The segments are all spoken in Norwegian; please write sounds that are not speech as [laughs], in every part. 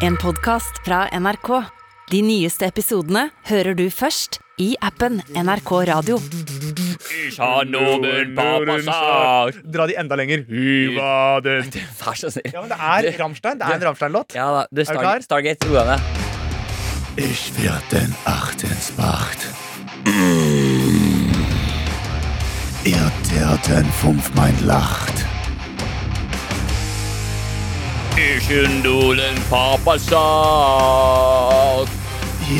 En podkast fra NRK. De nyeste episodene hører du først i appen NRK Radio. Dra de enda lenger. Vær [laughs] så snill. Ja, men det er Rammstein. Det er en Rammstein-låt. Ja da, du, Er du Star klar? Stargate, ro deg ned. Ich werd den achtens Macht. Ihr derten fünf mein Lacht. Ich Hallöchen, du Papa sagt.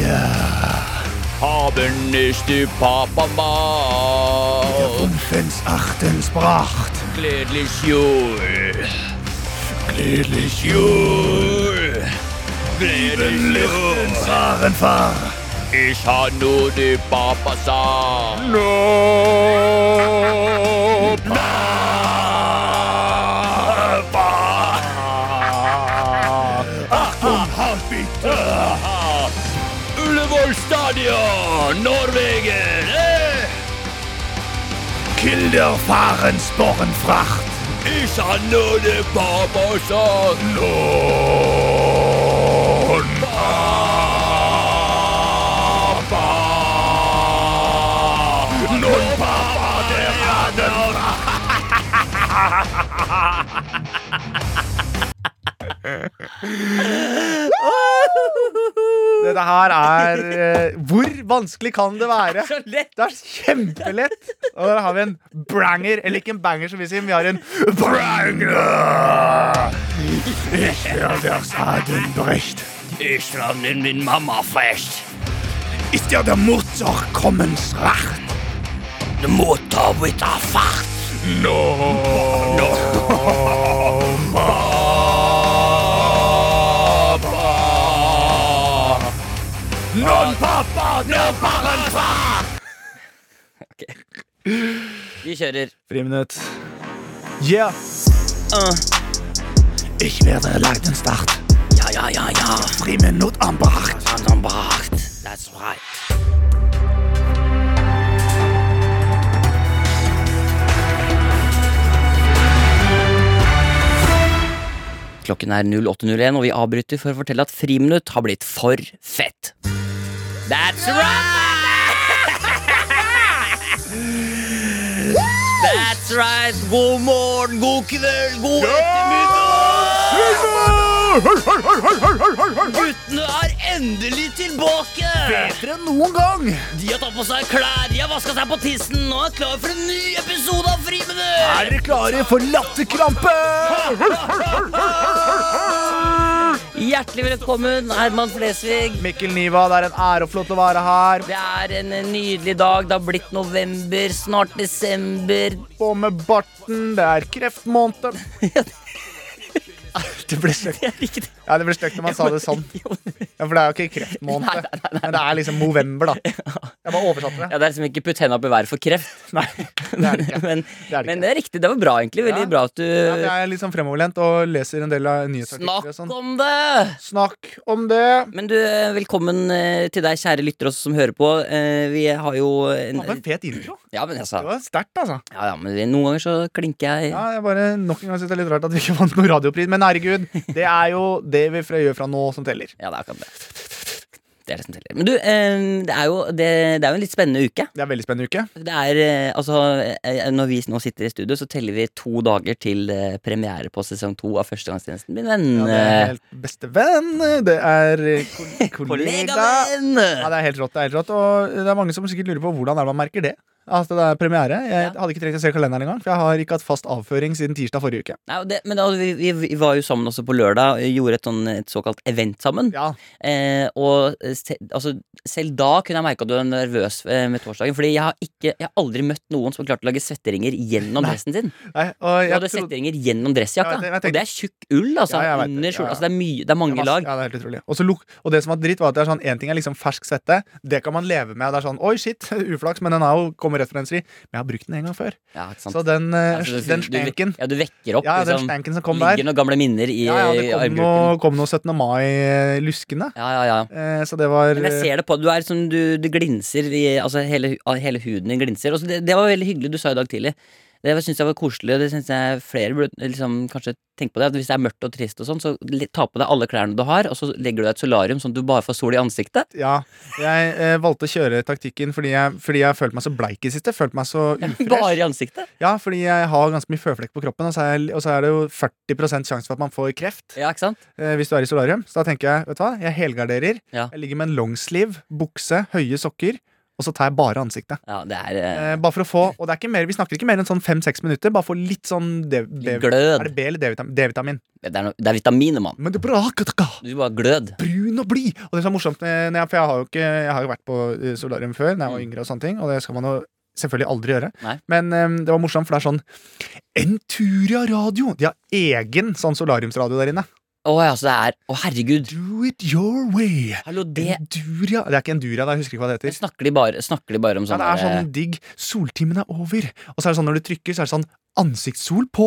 Ja. Haben nicht die Papa Macht. Unfens achtens bracht. Glädlich Jul. Glädlich Jul. Glädlich Jul. Fahrenfahr. Ich hab nur die Papa sagt. No. no. Norwegen! Äh? Hey! Kilder fahren Sporenfracht. Ich han nur den de Barbosa. Lohn. Papa. Nun Papa der Ahnung. [laughs] Dette her er eh, Hvor vanskelig kan det være? Så lett. Det er kjempelett. Og der har vi en branger. Eller ikke en banger, som vi sier, men vi har en branger. Ich werde der Sagen brecht. Ich fand in min Mama fest. Ist ja der Mutter kommens Racht. De Mutter wird erfacht. No. no. Non Papa, pappa! Ok. Vi kjører. Friminutt. Yeah. Ich werde Leidensdacht. Ja, ja, ja, ja. Friminutt am Bracht. That's right. Klokken er 08.01, og vi avbryter for å fortelle at Friminutt har blitt for fett. That's right! [laughs] That's right! God morgen, god kveld, god ettermiddag! Guttene er endelig tilbake! Bedre enn noen gang. De har tatt på seg klær, de har vaska seg på tissen og er klar for en ny episode av Friminutt! Er dere klare for latterkrampe? [laughs] Hjertelig velkommen, Herman Flesvig. Mikkel Niva, det er en ære og flott å være her. Det er en nydelig dag. Det har blitt november, snart desember. På med barten. Det er kreftmåned. [laughs] Det ble stygt. Jeg. Ja, det ble stygt når man sa det sånn. Ja, For det er jo ikke kreftmåned. Men det er liksom november, da. Jeg bare oversatte det. Ja, Det er liksom ikke putt henda opp i været for kreft. [laughs] Nei, det er det ikke. men, Det er det men det er riktig. Det var bra, egentlig. Veldig bra at du Ja, jeg er litt sånn fremoverlent og leser en del av nyhetsartikler. Snakk sånn. om det! Snakk om det. Men du, velkommen eh, til deg, kjære lytter også som hører på. Eh, Vi har jo en, Det var en fet intro. Ja, men altså Det var sterkt, altså. Ja, ja, men noen ganger så klinker jeg Ja, jeg bare Nok en gang syns det er litt rart at vi ikke vant noen radiopris. Men herregud, det er jo det vi gjør fra nå, som teller. Ja, det er akkurat det. Det er det som teller. Men du, eh, det er jo det, det er jo en litt spennende uke. Det er en veldig spennende uke. Det er, eh, altså, eh, Når vi nå sitter i studio, så teller vi to dager til premiere på sesong to av Førstegangstjenesten. Min venn. Ja, det er helt beste venn. Det er [laughs] kollega. Kollegavenn! Ja, det er helt rått. Det er helt rått Og det er mange som sikkert lurer på hvordan er det man merker det. At det er premiere. Jeg Ja. hadde ikke trengt å se kalenderen engang, for jeg har ikke hatt fast avføring siden tirsdag forrige uke. Nei, og det, men da, vi, vi, vi var jo sammen også på lørdag og gjorde et, sånn, et såkalt event sammen. Ja, Eh, og se, altså, selv da kunne jeg merke at du er nervøs eh, med torsdagen. Fordi jeg har, ikke, jeg har aldri møtt noen som har klart å lage svetteringer gjennom dressen sin. nei, og Du jeg hadde trodde- svetteringer gjennom dressjakka. Ja, jeg jeg og det er tjukk ull, altså. Ja, jeg vet det. under Ja, skjorta. ja. Altså, det, er mye, det er mange masse- lag. Ja, det er helt utrolig. Og, så luk- og det som var dritt, var at det er sånn, en ting er liksom fersk svette. Det kan man leve med. Det er sånn, oi shit, [laughs] uflaks, men den er jo kommer fra. Men jeg har brukt den en gang før. Ja? Så den, eh, Altså, du- den stanken Ja, du vekker opp Ja, den liksom, stanken som kom der. Ligger noen gamle minner i Ja, ja, det kom noe, kom noe 17. mai-luskende. Ja, ja, ja. Eh, så det var Men jeg ser det på Du er som du, du glinser i, Altså hele, hele huden din glinser. Og det, det var veldig hyggelig du sa i dag tidlig. Det syns jeg var koselig, og det syns jeg flere burde liksom, kanskje tenke på det. At hvis det er mørkt og trist og sånn, så ta på deg alle klærne du har, og så legger du deg et solarium sånn at du bare får sol i ansiktet. Ja, jeg eh, valgte å kjøre taktikken fordi jeg, fordi jeg følte meg så bleik i siste. Følte meg så ufresh. Bare i ansiktet. Ja, fordi jeg har ganske mye føflekk på kroppen, og så, er og så er det jo 40% sjanse for at man får kreft Ja, ikke sant? eh, hvis du er i solarium. Så da tenker jeg, vet du hva, jeg helgarderer. Ja. Jeg ligger med en longsleeve, bukse, høye sokker, og så tar jeg bare ansiktet. Ja, det er eh, Eh, bare for å få, og det er ikke mer, Vi snakker ikke mer enn sånn fem-seks minutter. Bare få litt sånn D- D- glød. Er det B eller D-vitamin? Det er, no, det er vitaminer, mann. Men det er bra, Kataka. Du bare glød. brun og blid. Og det som er morsomt, jeg, for jeg har jo ikke Jeg har jo vært på eh, solarium før, da jeg var Mm. yngre, og sånne ting Og det skal man jo selvfølgelig aldri gjøre. Nei. Men um, det var morsomt, for det er sånn Enturia radio! De har egen sånn solariumsradio der inne. Å ja, så det er Å, herregud. Do it your way. Hallo, det Enduria Det er ikke Enduria, da, jeg husker ikke hva det heter. Snakker de bare, snakker de bare om Ja, sånn det er sånn digg. Soltimen er over. Og så er det sånn når du trykker, så er det sånn ansiktssol på,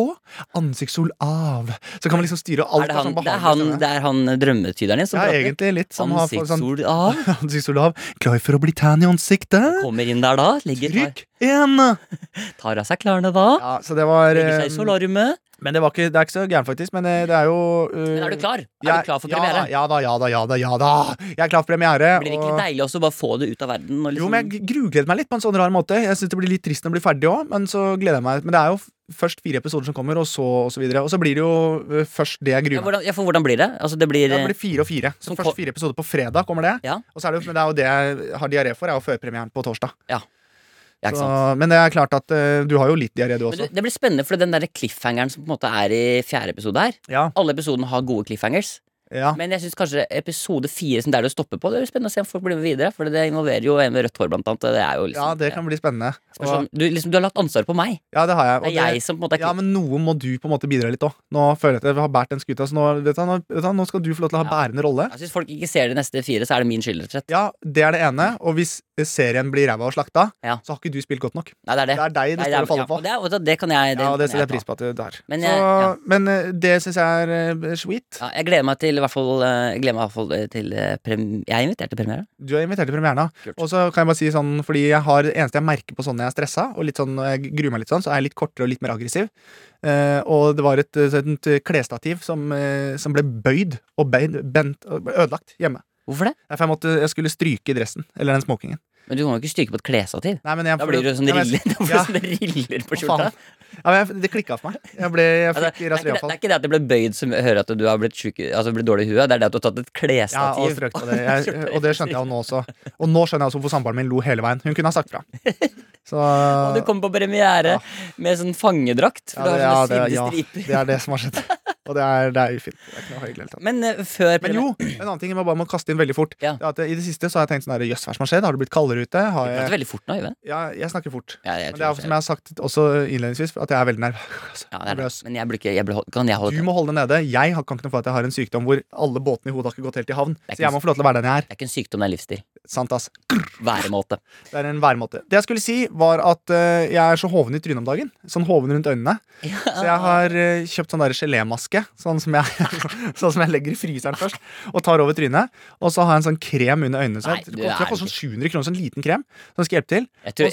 ansiktssol av. Så kan man liksom styre alt. er det, er han, sånn det, er han, det er han drømmetyderen din som Ja, prater? egentlig litt. Som har sånn Ansiktssol av? [laughs] ansiktssol av. Klar for å bli tan i ansiktet? Kommer inn der da, legger, Trykk én! [laughs] tar av seg klærne da. Ja, så det var Legger seg i eh, solariumet. Men det, var ikke, det er ikke så gærent, faktisk. Men eh, det er jo uh, Men er du klar? Er jeg- du klar for premiere? Ja da, ja da, ja da. ja da Jeg er klar for premiere. Blir det ikke og- litt deilig også å bare få det ut av verden? Og Jo, liksom, men Jeg grugleder meg litt på en sånn rar måte. Jeg synes Det blir litt trist når det blir ferdig òg, men så gleder jeg meg. Men det er jo først fire episoder som kommer, og så og så videre. Og så blir det jo eh, først det jeg gruer meg ja, for hvordan blir det? Altså, det blir Ja, det blir fire og fire. Så først fire episoder på fredag kommer det. Ja. Og så er det, men det er jo det jeg har diaré for, er jo førpremieren på torsdag. ja, Så, men det er klart at uh, du har jo litt diaré, du også. Men det blir spennende, for den der cliffhangeren som på en måte er i fjerde episode her Ja, Alle episodene har gode cliffhangers. Ja. Men jeg synes kanskje episode fire, som der det stopper på, det blir spennende å se om folk blir med videre. For det involverer jo en med rødt hår, blant annet. Det er jo liksom, ja, det kan bli spennende. spørs Og, du, liksom, du har lagt ansvaret på meg. ja, det har jeg. Det er det, jeg som på en måte er Ja, men noe må du på en måte bidra litt òg. Nå føler jeg at jeg har båret den skuta, så nå, vet du, nå, vet du, nå skal du få lov til å ha Ja. bærende rolle. Hvis synes folk ikke ser de neste fire, så er det min skyld, rett og slett. Ja, det er det ene. Og hvis serien blir ræva og slakta, Ja. så har ikke du spilt godt nok. Nei, det er det. Det er deg det står og faller på. og det, er- det, det kan jeg Ja, og det setter jeg pris på at du er. Men så, jeg- ja. men eh, det syns jeg er eh, sweet. Ja, jeg gleder meg til i hvert fall, eh, gleder meg i hvert fall eh, til eh, Jeg er invitert til premieren. Du er invitert til premieren. da. Og så kan jeg bare si sånn, fordi jeg har, det eneste jeg merker på sånn når jeg er stressa, og litt sånn, jeg gruer meg litt sånn, så er jeg litt kortere og litt mer aggressiv. Eh, og det var et, et, et klesstativ som, som ble bøyd og beid, bent og ble ødelagt hjemme. Hvorfor det? Derfor jeg, måtte, jeg skulle stryke dressen. Eller den smokingen. Men du kan jo ikke stryke på et klesstativ. Da blir du sånn Ja, men- riller, [laughs] Ja. sånn riller på skjorta. Ja, jeg, det klikka for meg. Jeg, ble, jeg Altså, fikk det, er ikke det, det er ikke det at det ble bøyd som hører at du har blitt, syk, altså blitt dårlig i huet. Det er det at du har tatt et Ja, og klesstativ. strøk på det. Jeg, [laughs] og det skjønte jeg nå også. Og nå skjønner jeg også hvorfor samboeren min lo hele veien. Hun kunne ha sagt fra. [laughs] Så Og du kom på premiere med sånn fangedrakt. For ja, du det, ja, det, ja, det er det som har skjedd. [laughs] Og det er, det er ufint. Det er ikke noe hyggelig. Men uh, før Men jo, en annen ting jeg bare må kaste inn veldig fort. Ja. Det er at I det siste så har jeg tenkt sånn Jøss, hva som har skjedd? Har det blitt kaldere ute? Har Du prater veldig fort nå, ja, jeg snakker fort. Ja, jeg Men det er som jeg har sagt også innledningsvis, at jeg er veldig nervøs. [laughs] ja, det er nervøs. Men jeg blir ikke jeg blir, Kan jeg holde Du må holde det nede. Jeg kan ikke noe for at jeg har en sykdom hvor alle båtene i hodet har ikke gått helt i havn. Så jeg må få lov til å være den jeg er. Det er ikke en sykdom, det er livsstil. Sant, ass. Væremåte. Det er en væremåte. Det jeg skulle si, var at uh, jeg er så hoven i trynet om dagen. Sånn hoven rundt øynene. Så jeg har uh, kjøpt sånn der gelémaske, sånn som, jeg, [laughs] sånn som jeg legger i fryseren først, og tar over trynet. Og så har jeg en sånn krem under øynene. Så Nei, du jeg koster er sånn 700 kroner, sånn liten krem som skal hjelpe til. Tror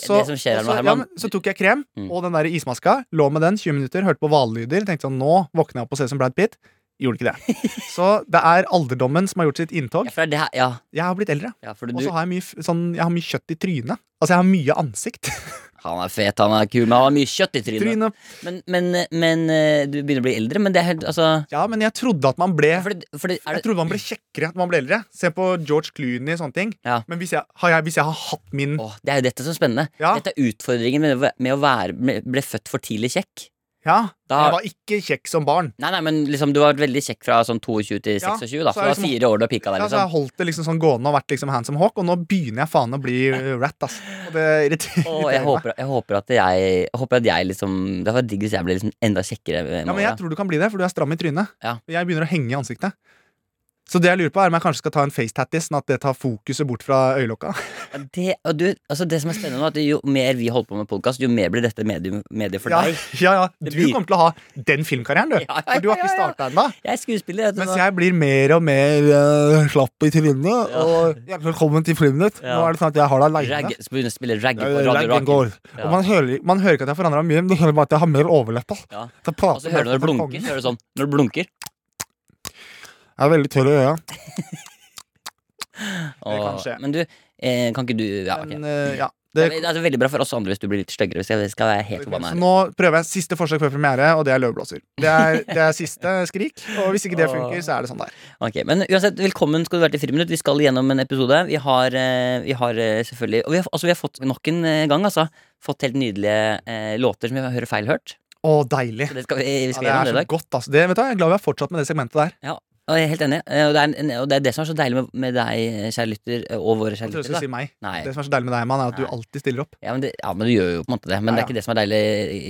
her ja, så tok jeg krem Mm. og den der ismaska, lå med den 20 minutter, hørte på hvallyder, tenkte sånn nå våkner jeg opp og ser ut som Brad Pitt. Gjorde ikke det. Så det er alderdommen som har gjort sitt inntog. ja, det er her, ja, Jeg har blitt eldre. ja, Og så har jeg mye, sånn, jeg har mye kjøtt i trynet. Altså, jeg har mye ansikt. [laughs] Han er fet, han er kul, men han har mye kjøtt i trynet. Tryne. Men, men, men eh, du begynner å bli eldre, men det er helt Altså Ja, men jeg trodde at man ble for det, for det, er Jeg trodde man ble kjekkere når man ble eldre. Se på George Clooney og sånne ting. Ja. Men hvis jeg, har jeg, hvis jeg har hatt min Åh, det er jo dette som er spennende. Ja. Dette er utfordringen med, med å være med, ble født for tidlig kjekk. Ja, Da- jeg var ikke kjekk som barn. Nei, nei, men liksom, du var veldig kjekk fra sånn 22 til Ja, 26, da. så det var liksom- fire år du pika der, Ja, så jeg liksom. holdt det liksom sånn gående og vært liksom handsome hawk, og nå begynner jeg faen å bli rat. ass Og det irriterer Og jeg håper, jeg håper at jeg, jeg håper at jeg liksom Det var digg hvis jeg ble liksom enda kjekkere. Ja, men jeg tror du kan bli det, for du er stram i trynet. Ja. Jeg begynner å henge i ansiktet. Så det jeg lurer på er om jeg kanskje skal ta en facetattis, sånn at det tar fokuset bort fra øyelokka. Det, og du, altså det som er spennende nå, at jo mer vi holder på med podkast, jo mer blir dette medium, mediet for Ja, deg. ja, ja. Du blir- kommer til å ha den filmkarrieren, du. [laughs] Ja, ja, For du har ikke starta ennå. Jeg er skuespiller. Mens jeg blir mer og mer uh, slapp i trynet. Og velkommen til Friminutt. Ja. Nå er det sånn at jeg har deg aleine. Ragg, å spille ragge på Radio. Rock. Og man hører, man hører ikke at jeg forandra mye, men du hører bare at jeg har mer overleppa. Ja. Så Og så hører du når det blunker. hører du sånn Når det blunker. Jeg er veldig tørr i øya. [laughs] Det kan skje. Men du, eh, kan ikke du Ja, ok. Men eh, ja. Det Det, er altså veldig bra for oss andre hvis du blir litt styggere. Hvis jeg skal være helt forbanna så her. nå prøver jeg siste forsøk før premiere, og det er løvblåser. Det er, det er siste skrik, og hvis ikke det funker, så er det sånn der. Ok, Men uansett, velkommen skal du være til Friminutt. Vi skal gjennom en episode. Vi har, eh, vi har eh, selvfølgelig Og vi har, altså, vi har fått nok en eh, gang, altså. Fått helt nydelige eh, låter som vi hører feil hørt. Å, deilig. Så det skal vi, vi Ja, skal det gjennom er det i så dag. godt, altså. Det, vet du, hva, jeg er glad vi har fortsatt med det segmentet der. Ja, og jeg er helt enig. Eh, Og det er, en, og det er det som er så deilig med, med deg, kjære lytter, eh, og våre kjære lyttere. si meg. Nei. Det som er så deilig med deg, mann, er at du alltid stiller opp. Ja men, det, ja, men du gjør jo på en måte det. Men Nei, det er ikke det som er deilig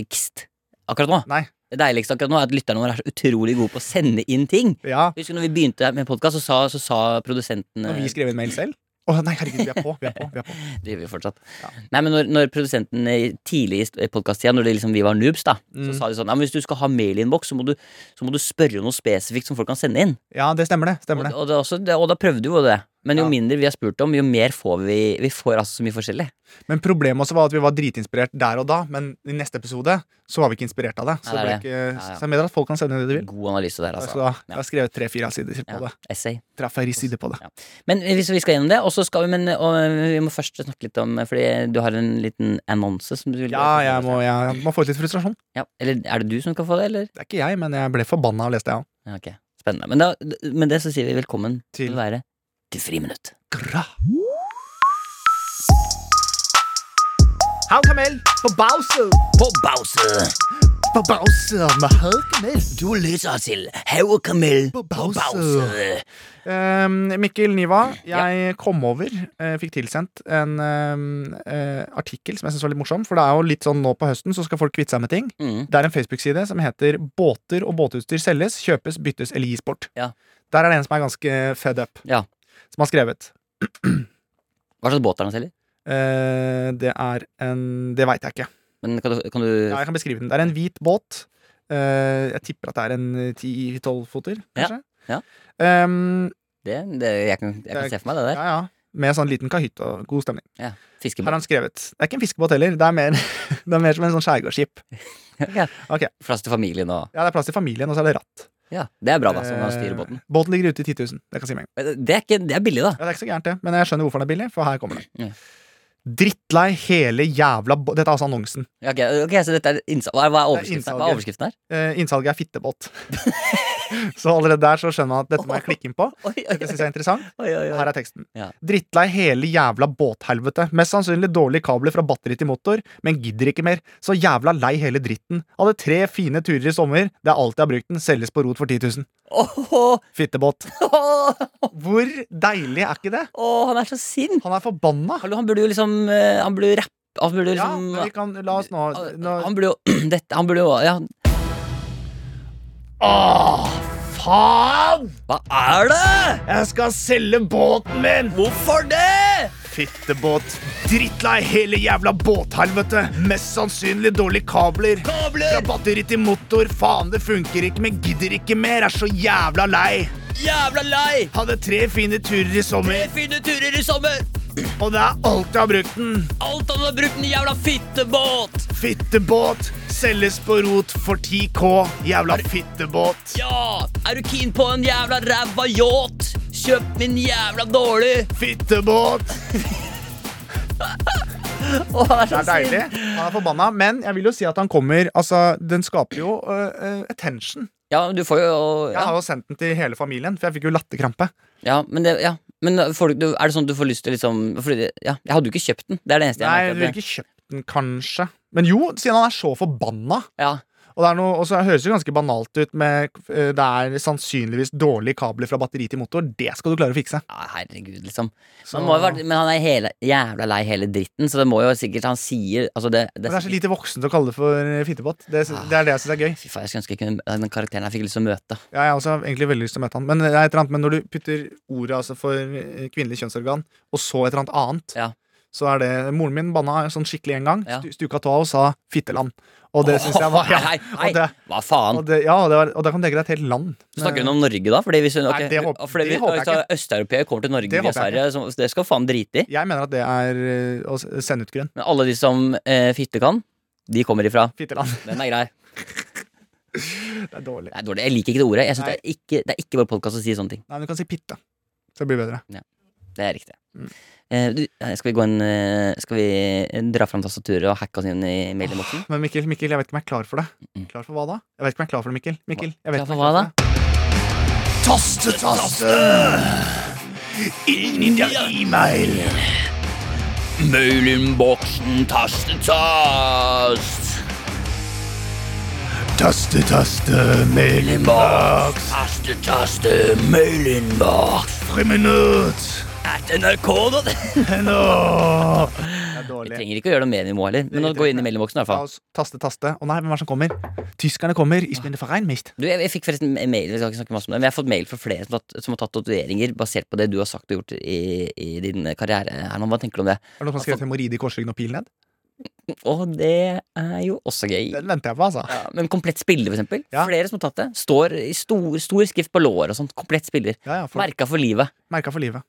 eh, akkurat nå. Nei. Det deiligste akkurat nå er at lytterne våre er så utrolig gode på å sende inn ting. Ja, Husker når vi begynte med podkast, så, så sa produsenten Når vi skrev en mail selv. Å nei, herregud, vi er på. Vi er på, vi er på. [laughs] Det gjør vi fortsatt. Ja. Nei, men når, når produsenten eh, tidlig i podkast-tida, når det liksom vi var noobs, da, så Mm. sa de sånn ja, men Hvis du skal ha mailinnboks, så, må du- så må du spørre om noe spesifikt som folk kan sende inn. Ja, det stemmer det. Stemmer Og, det. og, det også, det, og da prøvde jo det. Men jo Ja. mindre vi har spurt om, jo mer får vi. Vi får altså så mye forskjellig. Men problemet også var at vi var dritinspirert der og da, men i neste episode så var vi ikke inspirert av det. Så, Nei, det det ble ikke, Ja, ja. så jeg mener at folk kan sende det de vil. God analyse der, altså. Så jeg har skrevet tre-fire sider på det. essay. Tre-fire sider på det. Men hvis vi skal gjennom det, og så skal vi, men, og vi må først snakke litt om Fordi du har en liten annonse som du vil Ja, jeg må, jeg må få ut litt frustrasjon. Ja, Eller er det du som skal få det, eller? Det er ikke jeg, men jeg ble forbanna av å lese det. Ja, Okay. Spennende. Men da, med det så sier vi velkommen til, Til- å være til Friminutt. Gra. Halv kamel på Bause. På Bause. På Bause med halv kamel. Du lytter til Haugekamel På Bause. Um, Mikkel Niva, jeg kom over, uh, fikk tilsendt en um, uh, artikkel som jeg synes var litt morsom. For det er jo litt sånn nå på høsten så skal folk kvitte seg med ting. Mm. Det er en Facebook-side som heter 'Båter og båtutstyr selges, kjøpes, byttes eller gis bort'. Ja. Der er det en som er ganske fed up, Ja. Som har skrevet. Hva slags båt er det han selger? Eh, det er en Det veit jeg ikke. Men kan du, kan du Ja, jeg kan beskrive den. Det er en hvit båt. Eh, jeg tipper at det er en 10-12 foter, kanskje. ja. Um, det, det, Jeg kan, jeg kan se for meg det der. ja. ja Med sånn liten kahytt og god stemning. Ja. fiskebåt. Har han skrevet. Det er ikke en fiskebåt heller. Det er mer, [laughs] det er mer som en sånn skjærgårdsskip. [laughs] Ja. Ok. Plass til familien og Ja, det er plass til familien, og så er det ratt. Ja, Det er bra, da, Sånn kan styre Eh, båten. Båten ligger ute i 10 000. Det kan si meg. Det er, ikke, det er billig, da. Ja, det er ikke så gærent, det. Men jeg skjønner hvorfor den er billig, for her kommer det. Ja. Drittlei hele jævla bo Dette er altså annonsen. Ja, Ok, ok, så dette er innsal Hva er, er overskriften? her? Hva er overskriften her? Eh, innsalget er fittebåt. [laughs] så allerede der så skjønner man at dette må jeg klikke inn på. Dette synes jeg er interessant. Her er teksten. Drittlei hele jævla båthelvete. Mest sannsynlig dårlige kabler fra batteri til motor, men gidder ikke mer. Så jævla lei hele dritten. Hadde tre fine turer i sommer. Det er alt jeg har brukt den. Selges på rot for 10 000. Åh, Fittebåt. åh, [laughs] Hvor deilig er ikke det? åh, han er så sint! Han er forbanna. Hallo, han burde jo liksom eh, Han burde rappe Han burde liksom Ja, vi kan La oss nå, nå Han burde jo [clears throat] Dette Han burde jo Ja, Åh, faen! hva er det? Jeg skal selge båten min! Hvorfor det? Fittebåt. Drittlei hele jævla båthelvete. Mest sannsynlig dårlige kabler. Kabler! Fra batteri til motor. Faen, det funker ikke, men gidder ikke mer. Er så jævla lei. Jævla lei! Hadde tre fine turer i sommer, fine turer i sommer! og det er alt jeg har brukt den. Alt han har brukt den, jævla fittebåt! Fittebåt selges på rot for 10K. Jævla fittebåt. Ja! Er du keen på en jævla ræva yacht? Kjøp min jævla dårlig! Fittebåt. [laughs] Oh, det, er Det er deilig. Han er forbanna, men jeg vil jo si at han kommer Altså, den skaper jo øh, attention. Ja, du får jo Jeg har jo sendt den til hele familien, for jeg fikk jo latterkrampe. ja, men, det, ja. men får du, er det sånn at du får lyst til liksom fordi, Ja, jeg hadde jo ikke kjøpt den. Det er det eneste jeg Nei, merker du ville ikke kjøpt den, kanskje. Men jo, siden han er så forbanna, Ja, Og det, er noe, og så høres det jo ganske banalt ut med eh, Det er sannsynligvis dårlige kabler fra batteri til motor. Det skal du klare å fikse. Ja, herregud, liksom. Være, men han er hele, jævla lei hele dritten, så det må jo sikkert Han sier altså det, men det er så lite voksent å kalle det for fittebåt fittepott. Det, det er det jeg syns er gøy. Fy faen, jeg skulle ønske jeg den karakteren jeg fikk lyst til å møte. Ja, jeg har også egentlig veldig lyst til å møte han. Men, det er annet, men når du putter ordet altså, for eh, kvinnelig kjønnsorgan, og så et eller annet annet, Ja. Så er det Moren min banna sånn skikkelig en gang. Ja. Stuka tåa og sa 'fitteland'. Og det syns jeg var [laughs] ja, nei, og det, hva faen? og det, ja, og det, var, og det kan tenke deg et helt land. Snakker hun om Norge, da? Fordi hvis hun, okay, Nei, det håper- fordi det håper jeg ikke. østeuropeere kommer til Norge Det håper Sverige, så det skal faen drite i. Jeg mener at det er eh, å sende ut grønn. Men alle de som eh, fitte kan, de kommer ifra. Fitteland. Den er grei. [laughs] Det er dårlig. Det er dårlig. Jeg liker ikke det ordet. Jeg synes Nei. det, er ikke, det er ikke vår podkast å si sånne ting. Nei, men du kan si pitte. Så det blir bedre. Ja, Det er riktig. Mm. Eh, du, eh, skal vi gå inn eh, Skal vi dra fram tastaturet og hacke oss inn i mailinnboksen? Men Mikkel, Mikkel, jeg vet ikke om jeg er klar for det. Klar for hva da? Jeg vet ikke om jeg er klar for det, Mikkel. Mikkel, jeg vet Klar for hva klar Taste, taste. Inn i e-mail. Mailinnboksen, taste, tast. Taste, taste, mailinnboks. Taste, taste, mailinnboks. Friminutt. At NRK.no! [laughs] Er Vi trenger ikke å gjøre noe mer enn vi må heller. Men å gå inn i mellomboksen, i hvert fall. taste, taste. Å nei, hvem er det som kommer? Tyskerne kommer. Ich bin vereinigt. Du, jeg, jeg fikk forresten en mail Vi skal ikke snakke masse om det Men jeg har fått mail fra flere som har tatt, som har tatt tatoveringer basert på det du har sagt og gjort i, i din karriere. Herman, hva tenker du om det? Er det noen som har skrevet hemoroide i korsryggen og pil ned? Og det er jo også gøy. Den venter jeg på, altså. Ja, men komplett spiller, for eksempel. Ja. Flere som har tatt det. Står i stor, stor skrift på låret og sånn. Komplett spiller. Ja, ja, for, Merka for livet. Merka for livet.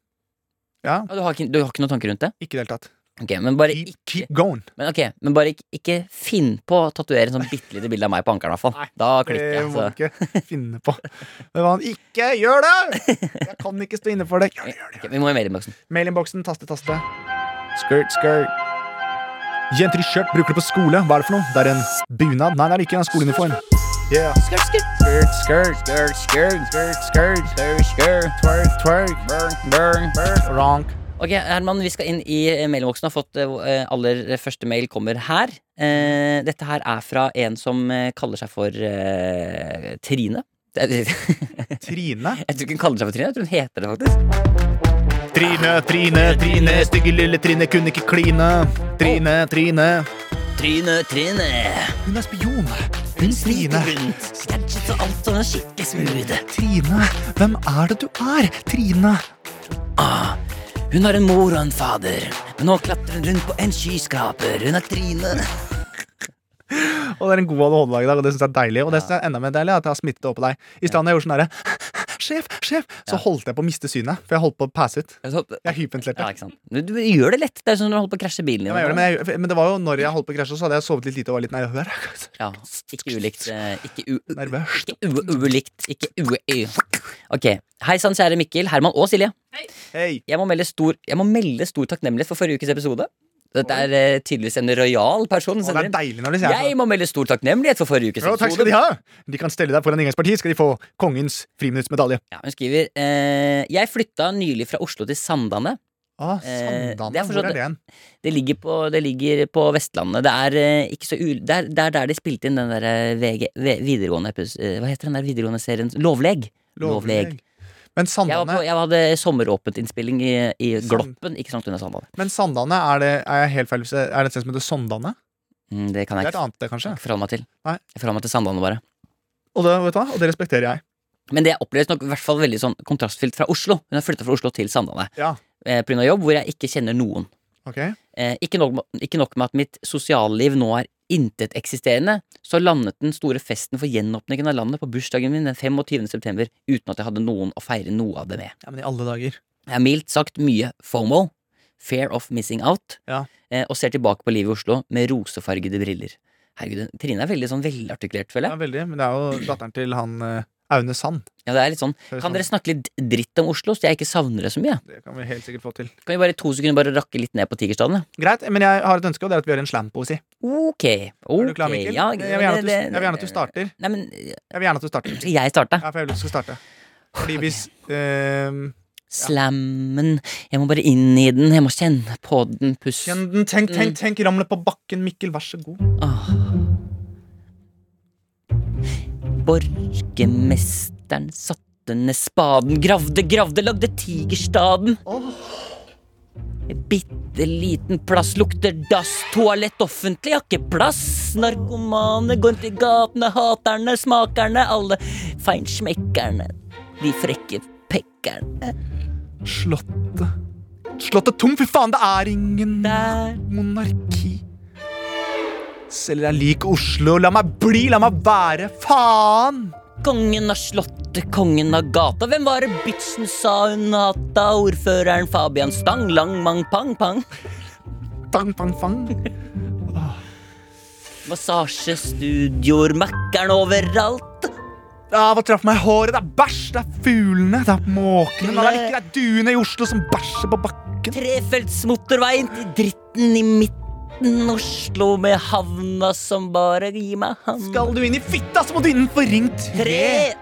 Ja, Og du, har ikke, du har ikke noen tanker rundt det? ikke i det hele tatt. Ok, Men bare Keep, ikke, keep going. men ok, men bare ikke, ikke finn på å tatovere en sånn bitte lite bilde av meg på ankelen, i hvert fall. Nei, Da Det klikker jeg. må Så. du ikke finne på. Men han ikke gjør det! Jeg kan ikke stå inne for det. Gjør det, gjør det. Ok, vi må i mailinnboksen. Mailinnboksen, taste, taste. Skirt, skirt. Jenter i skjørt bruker det på skole. Hva er det for noe? Det er en bunad. Nei, det er ikke en skoleuniform. Yeah. Skirt, skirt. Skirt, skirt. Skirt, skirt. Skirt, skirt. Skirt, skirt. Twerk, twerk. Burn, burn, burn. Ronk. Ok, Herman, vi skal inn i eh, mailinnboksen. Har fått eh, aller første mail kommer her. Eh, dette her er fra en som eh, kaller seg for eh, Trine. [laughs] Trine. Jeg tror ikke hun kaller seg for Trine, jeg tror hun heter det faktisk. Trine, Trine, Trine. Stygge lille Trine kunne ikke kline. Trine, Trine. Trine, Trine. Hun er spion. Hun Trine. rundt. Gadgets og alt og er skikkelig smooth. Trine, hvem er det du er? Trine. Ah, hun har en mor og en fader, men nå klatrer hun rundt på en skyskraper. Hun er Trine. Og det er en god ADHD-dag i dag, og det synes jeg er deilig. Og det synes jeg er enda mer deilig at jeg har smittet det over på deg. I stedet jeg gjorde sånn derre Sjef, sjef! Så Ja. holdt jeg på å miste synet, for jeg holdt på å passe ut. Jeg hyperventilerte. Ja. Du, du gjør det lett. Det er sånn når du holder på å krasje bilen din. Ja, men, det, men, jeg, men det var jo når jeg holdt på å krasje, så hadde jeg sovet litt lite og var litt nervøs. [laughs] Ja, ikke ulikt. eh, Ikke u... u Nervøs. ikke ulikt. Ikke u... Ok. Hei sann, kjære Mikkel, Herman og Silje. Hei. Jeg må melde stor, jeg må melde stor takknemlighet for forrige ukes episode. Dette er eh, tydeligvis en rojal person. Som det er inn. deilig når de sier Jeg må melde stor takknemlighet for forrige ukes Ja, takk skal episode. de ha! De kan stelle deg foran inngangspartiet, skal de få kongens friminuttsmedalje. Ja, hun skriver eh, Jeg flytta nylig fra Oslo til Sandane. Ah, Eh, Sandane, det er hvor forstått- er det hen? Det ligger på, det ligger på Vestlandet. Det er eh, ikke så ul... Det er, det er der de spilte inn den der eh, VG, v, videregående epis- eh, Hva heter den der videregående serien? Lovleg. Lovleg. Men Jeg, var på, jeg hadde sommeråpent innspilling i, i Gloppen, ikke langt unna Sandane. men Sandane er det, er jeg helt feil, er det et sted som heter Sondane? Mm, det kan jeg, Det er et annet, det, kanskje? ikke forholde meg til. Nei. Jeg forholder meg til Sandane, bare. Og det, vet du hva? Og det respekterer jeg. Men det oppleves nok i hvert fall veldig sånn kontrastfylt fra Oslo. Hun har flytta fra Oslo til Sandane Ja. eh, pga. jobb, hvor jeg ikke kjenner noen. Ok? Eh, ikke, nok, ikke nok med at mitt sosialliv nå er inteteksisterende, så landet den store festen for gjenåpningen av landet på bursdagen min den 25. september uten at jeg hadde noen å feire noe av det med. Ja, men i alle dager. Jeg har mildt sagt mye FOMO, fear of missing out, Ja. eh, og ser tilbake på livet i Oslo med rosefargede briller. Herregud, Trine er veldig sånn velartikulert, føler jeg. Ja, veldig. Men det er jo datteren til han eh, Aune Sand. Ja, det er litt sånn Kan sånn- dere snakke litt dritt om Oslo, så jeg ikke savner det så mye? Det kan vi helt sikkert få til. Kan vi bare i to sekunder bare rakke litt ned på Tigerstaden? Greit, men jeg har et ønske, og det er at vi gjør en slampoesi. Ok. ok Er du klar, Mikkel? Ja, jeg, vil gjerne at du, jeg vil gjerne at du starter. Nei, men Jeg vil gjerne at du starter. Skal [clears throat] jeg starte? Ja, for jeg vil at du skal starte. Fordi hvis ehm, Slammen Jeg må bare inn i den. Jeg må kjenne på den. Puss. Kjenn den, tenk, tenk, tenk, ramle på bakken, Mikkel, vær så god. Ah. Borgermesteren satte ned spaden, gravde, gravde, lagde tigerstaden. Bitte liten plass, lukter dass, toalett offentlig, har ikke plass. Narkomane går rundt i gatene, haterne, smakerne, alle feinschmeckerne. De frekke pekkerne. Slottet. Slottet tom, fy faen, det er ingen Der. monarki. Selger jeg lik Oslo, la meg bli, la meg være, faen! Kongen av slottet, kongen av gata. Hvem var det bitchen sa hun hata? Ordføreren Fabian Stang, lang, mang, pang, pang. Fang, fang, fang. Massasjestudioer, Mækkern overalt. Ja, hva traff meg i håret? Det er bæsj, det er fuglene, det er måkene. Det er ikke det er duene i Oslo som bæsjer på bakken. Trefelts motorveien til dritten i midten. Oslo med havna som bare gir meg hand. Skal du inn i fitta, så må du innenfor ring. Tre,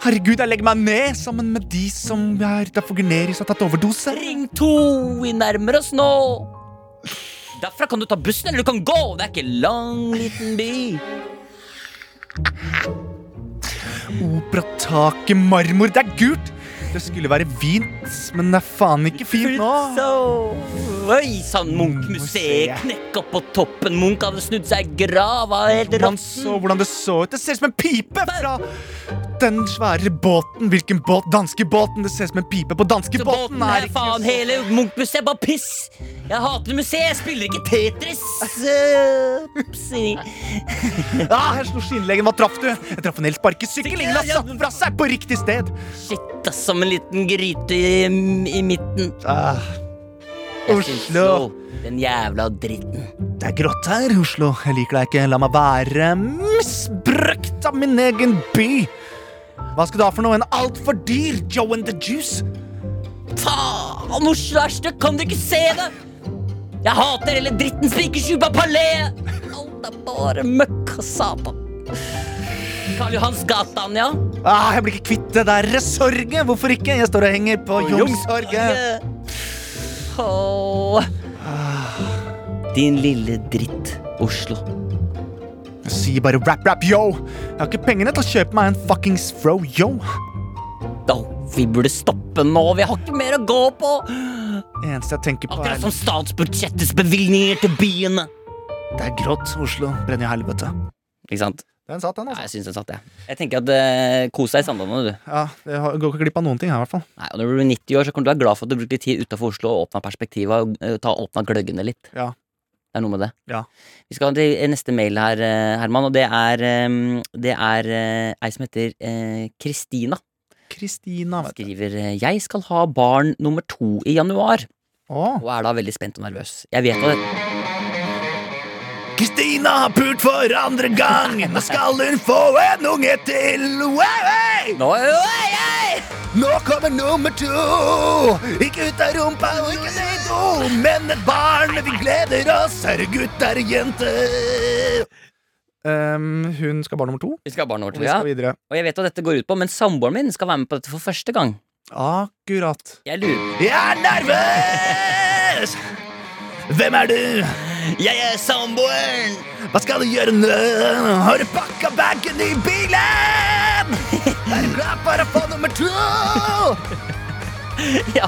Herregud, jeg legger meg ned sammen med de som er derfor Gunerius har tatt overdose. ring to, vi nærmer oss nå. Derfra kan du ta bussen, eller du kan gå. Det er ikke lang, liten by. Operataket, marmor, det er gult. Det skulle være fint, men det er faen ikke fint nå. Oi sann, Munch-museet Museet. knekka på toppen. Munch hadde snudd seg i grava helt råtten. hvordan det så ut. Det ser ut som en pipe fra den svære båten. Hvilken båt? Danskebåten. Det ser ut som en pipe på danskebåten. båten er faen hele Munch-museet bare piss. Jeg hater museet, jeg spiller ikke Tetris. [laughs] Upsi. Ah, her slo skinnleggen. Hva traff du? Jeg traff en elsparkesykkel. Ingen har satt fra seg på riktig sted. Shit, ass, som en liten gryte i, i midten. Ah, Jeg Oslo. så, Den jævla dritten. det er grått her, Oslo. Jeg liker deg ikke. La meg være misbrukt av min egen by. Hva skal du ha for noe? En altfor dyr Joe and the Juice? Faen, Oslo er stygt, kan du ikke se det? Jeg hater hele dritten Spikersjuba Palais. Alt er bare møkk og satan. Karl Johans gate, Anja. Ah, jeg blir ikke kvitt det der sorget. Hvorfor ikke? Jeg står og henger på Youngstorget. Oh. Din lille dritt, Oslo. Jeg sier bare rap, rap, yo. Jeg har ikke pengene til å kjøpe meg en fuckings fro, yo. Da, vi burde stoppe nå, vi har ikke mer å gå på. Eneste jeg tenker på, Akkurat er som statsbudsjettets bevilgninger til byene. Det er grått. Oslo brenner i helvete. Ikke sant? Den satt, den, Nei, altså. jeg syns den satt, jeg. Jeg tenker at eh, Kos deg i Sandane, du. Ja, det har- går ikke glipp av noen ting her, i hvert fall. Nei, og Når du blir 90 år, så kommer du være glad for at du brukte litt tid utafor Oslo og åpna perspektiva og eh, ta åpna gløggene litt. Ja. Det er noe med det. Ja. Vi skal til neste mail her, eh, Herman, og det er eh, Det er eh, ei som heter eh, Kristina. Kristina, vet du. Skriver eh, Jeg skal ha barn nummer to i januar, Å. og er da veldig spent og nervøs. Jeg vet at Kristina har pult for andre gang. Nå skal hun få en unge til. Wow, hey! Nå, oi, oi! Nå kommer nummer to. Ikke ut av rumpa og ikke ned i do, men et barn. Vi gleder oss. Er det gutt, er det jente? Um, hun skal ha barn nummer to. Vi skal ha barn nummer Og to, vi ja. skal videre. Og jeg vet hva dette går ut på, men samboeren min skal være med på dette for første gang. Akkurat. Jeg lurer Jeg er nervøs. Hvem er du? Jeg er samboeren! Hva skal du gjøre nå? Har du pakka bagen i bilen? Er du klar for å få nummer to? [laughs] Ja,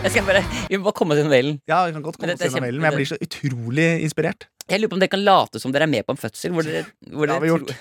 jeg skal bare Vi må bare komme til mailen. Ja, vi kan godt komme oss gjennom mailen, men jeg blir så utrolig inspirert. Jeg lurer på om dere kan late som dere er med på en fødsel. Hvor dere, hvor Det dere har vi gjort.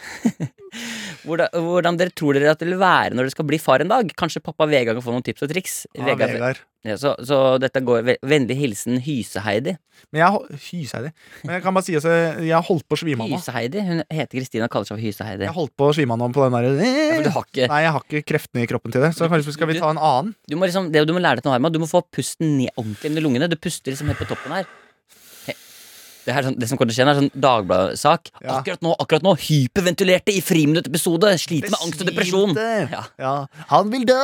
[laughs] hvordan, hvordan dere tror dere at det vil være når dere skal bli far en dag. Kanskje pappa Vegard kan få noen tips og triks. Ja, Vegard- Vegard. Ja, så, så dette går Vennlig hilsen Hyse-Heidi. Men jeg, Hyse-Heidi. Men jeg kan bare si at jeg har holdt på å svime av nå. Hyse-Heidi, Hun heter Kristina og kaller seg Hyse-Heidi. Jeg har holdt på å svime av nå på den du derre ja, ikke Nei, jeg har ikke kreftene i kroppen til det. Så kanskje skal vi ta en annen? du må, liksom, det du må lære deg til noe, Herman, du må få pusten ned ordentlig under lungene. Du puster liksom helt på toppen her. Det, her, sånn, det som kommer til å skje, er sånn Dagbladet-sak. Ja. Akkurat nå, akkurat nå, hyperventilerte i Friminutt-episode. Sliter med angst og depresjon. Ja. Ja, han vil dø!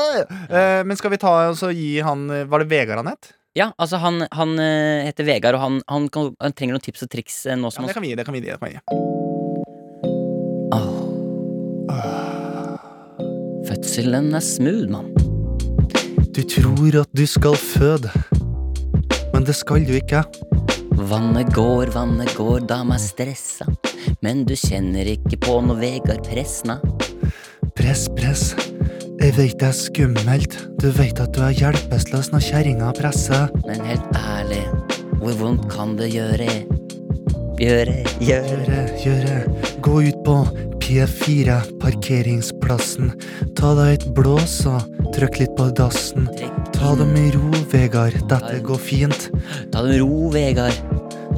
Uh, men skal vi ta og gi han eh, Var det Vegard han het? Ja, altså han, han eh, heter Vegard, og han, han, kan, han trenger noen tips og triks nå som ja, det kan vi gi. Det kan vi gi, det kan vi gi. Fødselen er smooth, mann. Du tror at du skal føde, men det skal du ikke. Vannet går, vannet går, dama stressa. Men du kjenner ikke på noe Vegard presna. press, press. Jeg veit det er skummelt. Du veit at du er hjelpeløs når kjerringa presser. Men helt ærlig, hvor vondt kan det? Gjøre, gjøre Gjøre, gjøre. Gå ut på P4, parkeringsplassen. Ta deg et blås og trykk litt på dassen. Ta det med ro, Vegard. Dette går fint. Ta det med ro, Vegard.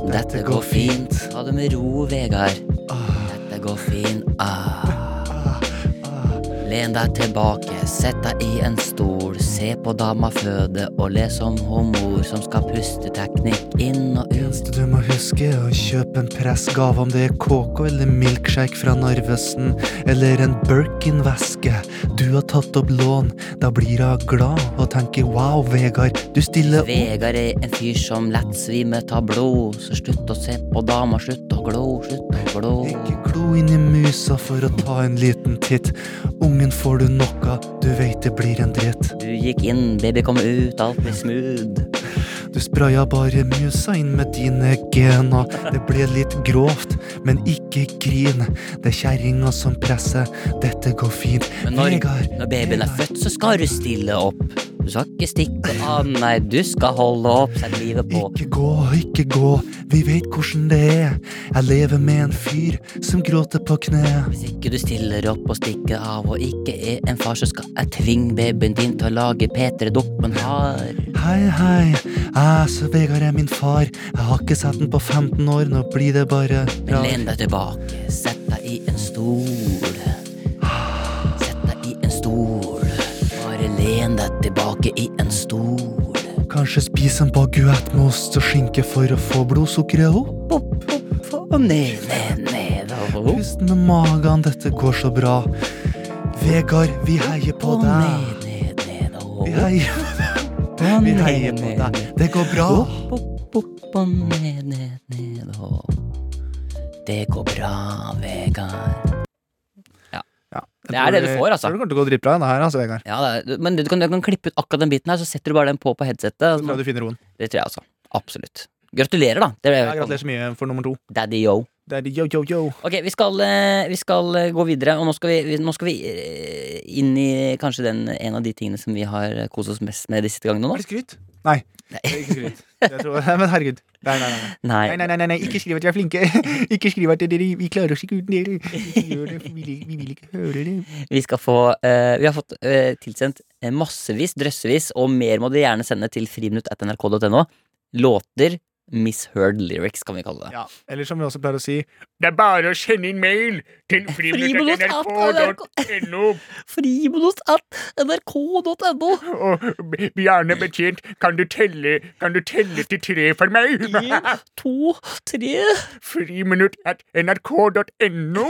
Dette går fint. Ta det med ro, Vegard. Dette går fint. Ah. Len deg tilbake, sett deg i en stol, se på dama føde og les om hun mor som skal puste teknikk inn og ut. Eneste du må huske, er å kjøpe en pressgave, om det er KK eller milkshake fra Narvesen, eller en Birkin-veske. Du har tatt opp lån, da blir hun glad og tenker wow, Vegard, du stiller opp. Vegard er en fyr som lett svimer av blod, så slutt å se på dama, slutt å glo, slutt å glo. Ikke glo inn i musa for å ta en liten titt. Ungen får du av, du veit det blir en dritt. Du gikk inn, baby kom ut, alt ble smooth. Du spraya bare musa inn med dine gener. Det ble litt grovt, men ikke grin. Det er kjerringa som presser, dette går fint. Men når, når babyen er født, så skal du stille opp. Du skal ikke stikke av, nei, du skal holde opp, sett livet på. Ikke gå, ikke gå, vi vet hvordan det er. Jeg lever med en fyr som gråter på kne. Hvis ikke du stiller opp og stikker av og ikke er en far, så skal jeg tvinge babyen din til å lage Peter dokumentar. Hei, hei, jeg så Vegard er min far. Jeg har ikke sett den på 15 år, nå blir det bare Men Len deg tilbake, sett deg i en tilbake i en stol. Kanskje spis en baguett med ost og skinke for å få blodsukkeret opp? Opp, opp og ned, ned, ned og. Pust med magen, dette går så bra. Vegard, vi heier på Og deg. ned, ned, ned og Vi heier, Og vi ned, heier på deg. Det går bra. Opp, opp, og ned, ned, ned og. Det går bra, Vegard. Det er det du får, altså. Jeg tror det kommer til å gå dritbra, denne her, altså, Vegard. Ja, er, men du kan, du kan klippe ut akkurat den biten her, så setter du bare den på på headsetet. Så tror du finner roen. Det tror jeg altså. Absolutt. Gratulerer, da. Det Ja, gratulerer så mye for nummer to. Daddy yo. Er yo, yo, yo. Ok, vi skal, eh, vi skal eh, gå videre, og nå skal vi, nå skal vi eh, inn i kanskje den, en av de tingene som vi har kost oss mest med de siste gangene nå. Er det skryt? Nei. Nei. det er Ikke skryt. Men herregud. Nei, nei, nei. nei. Nei. Nei, nei, nei, ikke skriv at vi er flinke. [laughs] Ikke skriv at dere, vi klarer oss ikke uten dere. Det, vi, vi vil ikke høre det. Vi skal få uh, Vi har fått uh, tilsendt eh, massevis, drøssevis, og mer må dere gjerne sende til friminutt.nrk.no. Låter misheard lyrics, kan vi kalle det. Ja, eller som vi også pleier å si, det er bare å sende inn mail til friminutt.nrk.no. Friminutt.nrk.no. [laughs] Og gjerne Betjent, kan du telle, kan du telle til tre for meg? En, to, tre Friminutt at nrk.no.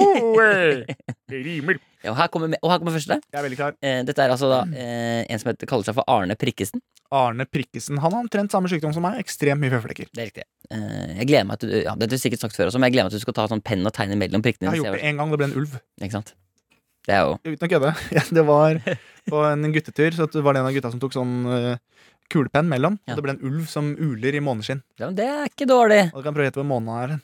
[laughs] Det rimer. Og, her kommer, og her kommer første. Jeg er veldig klar. Eh, dette er altså da eh, en som heter, kaller seg for Arne Prikkesen. Arne Prikkesen, han har omtrent samme sykdom som meg. Ekstremt mye føflekker. Det er riktig. Eh, jeg gleder meg til ja, det har du sikkert sagt før også, men jeg gleder meg til du skal ta sånn penn og tegne mellom prikkene. Jeg har gjort det en gang, det ble en ulv. Ikke sant? Det er jo Uten å kødde. Ja, det var på en guttetur, så det var det en av gutta som tok sånn eh, kulepenn mellom. Ja. Og det ble en ulv som uler i måneskinn. ja, men Det er ikke dårlig. Og du kan prøve å gjette hvor månen er.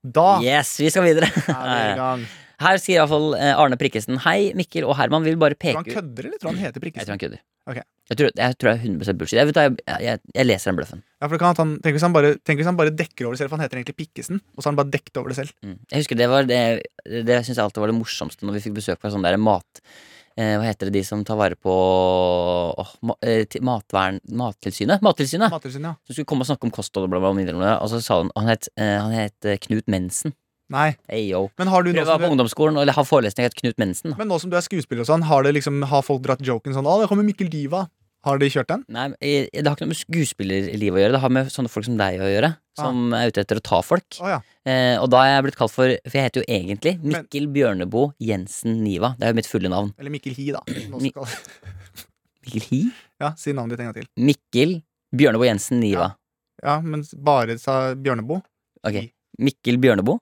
Da Yes, vi skal videre. er vi i gang. Her sier iallfall fall Arne Prikkesen Hei, Mikkel og Herman vil bare peke Tror han kødder, eller tror han heter Prikkesen? Jeg tror han kødder. Okay. Jeg, tror, jeg tror det er 100 bullshit. Jeg, vet, jeg, jeg, jeg leser den bløffen. Ja, for det kan han, tenk, hvis han bare, tenk hvis han bare dekker over det selv, for han heter egentlig Pikkesen. Og så har han bare dekket over det selv. Mm. Jeg husker det var det Det syns jeg alltid var det morsomste når vi fikk besøk fra sånn der mat eh, Hva heter det de som tar vare på oh, ma, eh, matvern... Mattilsynet? Mattilsynet! Mattilsynet, ja. Som skulle komme og snakke om kosthold og bla, bla, bla, bla, og så sa han Han het, eh, han het eh, Knut Mensen. Nei. Hey, yo. Men har du var på du, ungdomsskolen og ha forelesning etter Knut Mensen. men nå som du er skuespiller og sånn, har, det liksom, har folk dratt joken sånn 'Å, der kommer Mikkel Diva'. Har de kjørt den? Nei, eh, Det har ikke noe med skuespillerlivet å gjøre. Det har med sånne folk som deg å gjøre. Som er ute etter å ta folk. Oh, ja. Eh, og da er jeg blitt kalt for For jeg heter jo egentlig Men- Mikkel Bjørneboe Jensen Niva. Det er jo mitt fulle navn. Eller Mikkel Hi, da. Mi- skal, [laughs] Mikkel Hi? ja, Si navnet ditt en gang til. Mikkel Bjørneboe Jensen Niva. Ja, men bare sa Bjørneboe. Ok. Mikkel Bjørneboe?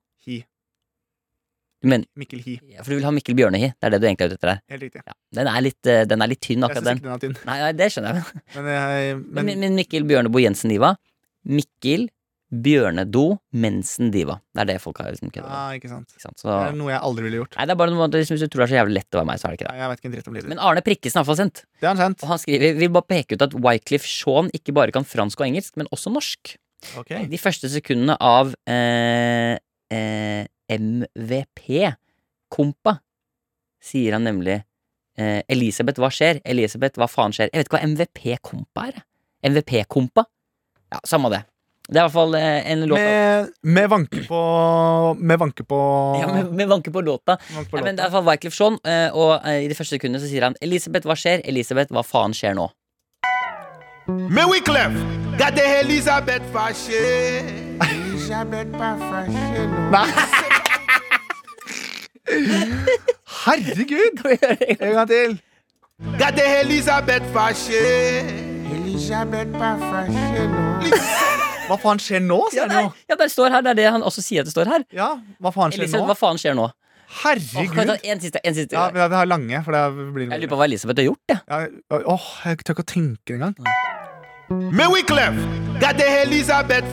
Mener Mikkel Hi. ja, For du vil ha Mikkel Bjørnehi? Det er det du egentlig er ute etter der? Helt riktig. Ja. Den, er litt, eh, den er litt tynn, Jeg akkurat syns den. ikke den er tynn. Nei, nei, det skjønner jeg. [laughs] Men, jeg, Men, men men Mikkel Bjørneboe Jensen Diva. Mikkel bjørnedo, mensen-diva. Det er det folk har liksom kødda med. Ja, ikke sant. Ikke sant? Så, Det er noe jeg aldri ville gjort. nei, det er bare noe liksom, Hvis du tror det er så jævlig lett å være meg, så er det ikke det. Nei, jeg vet ikke en dritt om livet Men. Arne Prikkesen har iallfall sendt. Det har han sendt. Og han skriver vil bare peke ut at Wycliffe Shaun ikke bare kan fransk og engelsk, men også norsk. Okay. De første sekundene av eh, eh, MVP, Kompa, sier han nemlig eh, Elisabeth, hva skjer? Elisabeth, hva faen skjer? Jeg vet ikke hva MVP-kompa er. MVP-kompa? Ja, samme det. Det er i hvert fall eh, en låt Med, med vanke på Med vanke på ja, med, med vanke på låta. vanke på Ja, men det er i hvert fall Wyclef Jean, eh, og eh, i det første sekundet så sier han Elisabeth, hva skjer? Elisabeth, hva faen skjer nå? Med Wyclef, Det er Elisabeth, hva skjer? Elisabeth, hva skjer Fashion. Herregud! En gang til. Dette er Elisabeth Fashion. Elisabeth Fashion. Hva faen skjer nå? Ja, det, ja, det står her. Det er det han også sier at det står her. Ja, hva faen skjer Elisabeth, nå? hva faen skjer nå? Åh, Herregud. en siste, en siste Ja, vi har, vi har lange, for det blir Jeg lurer på hva Elisabeth har gjort, Ja. ja, Åh, jeg tør ikke å tenke engang. Me Wyclef, er Elisabeth Elizabeth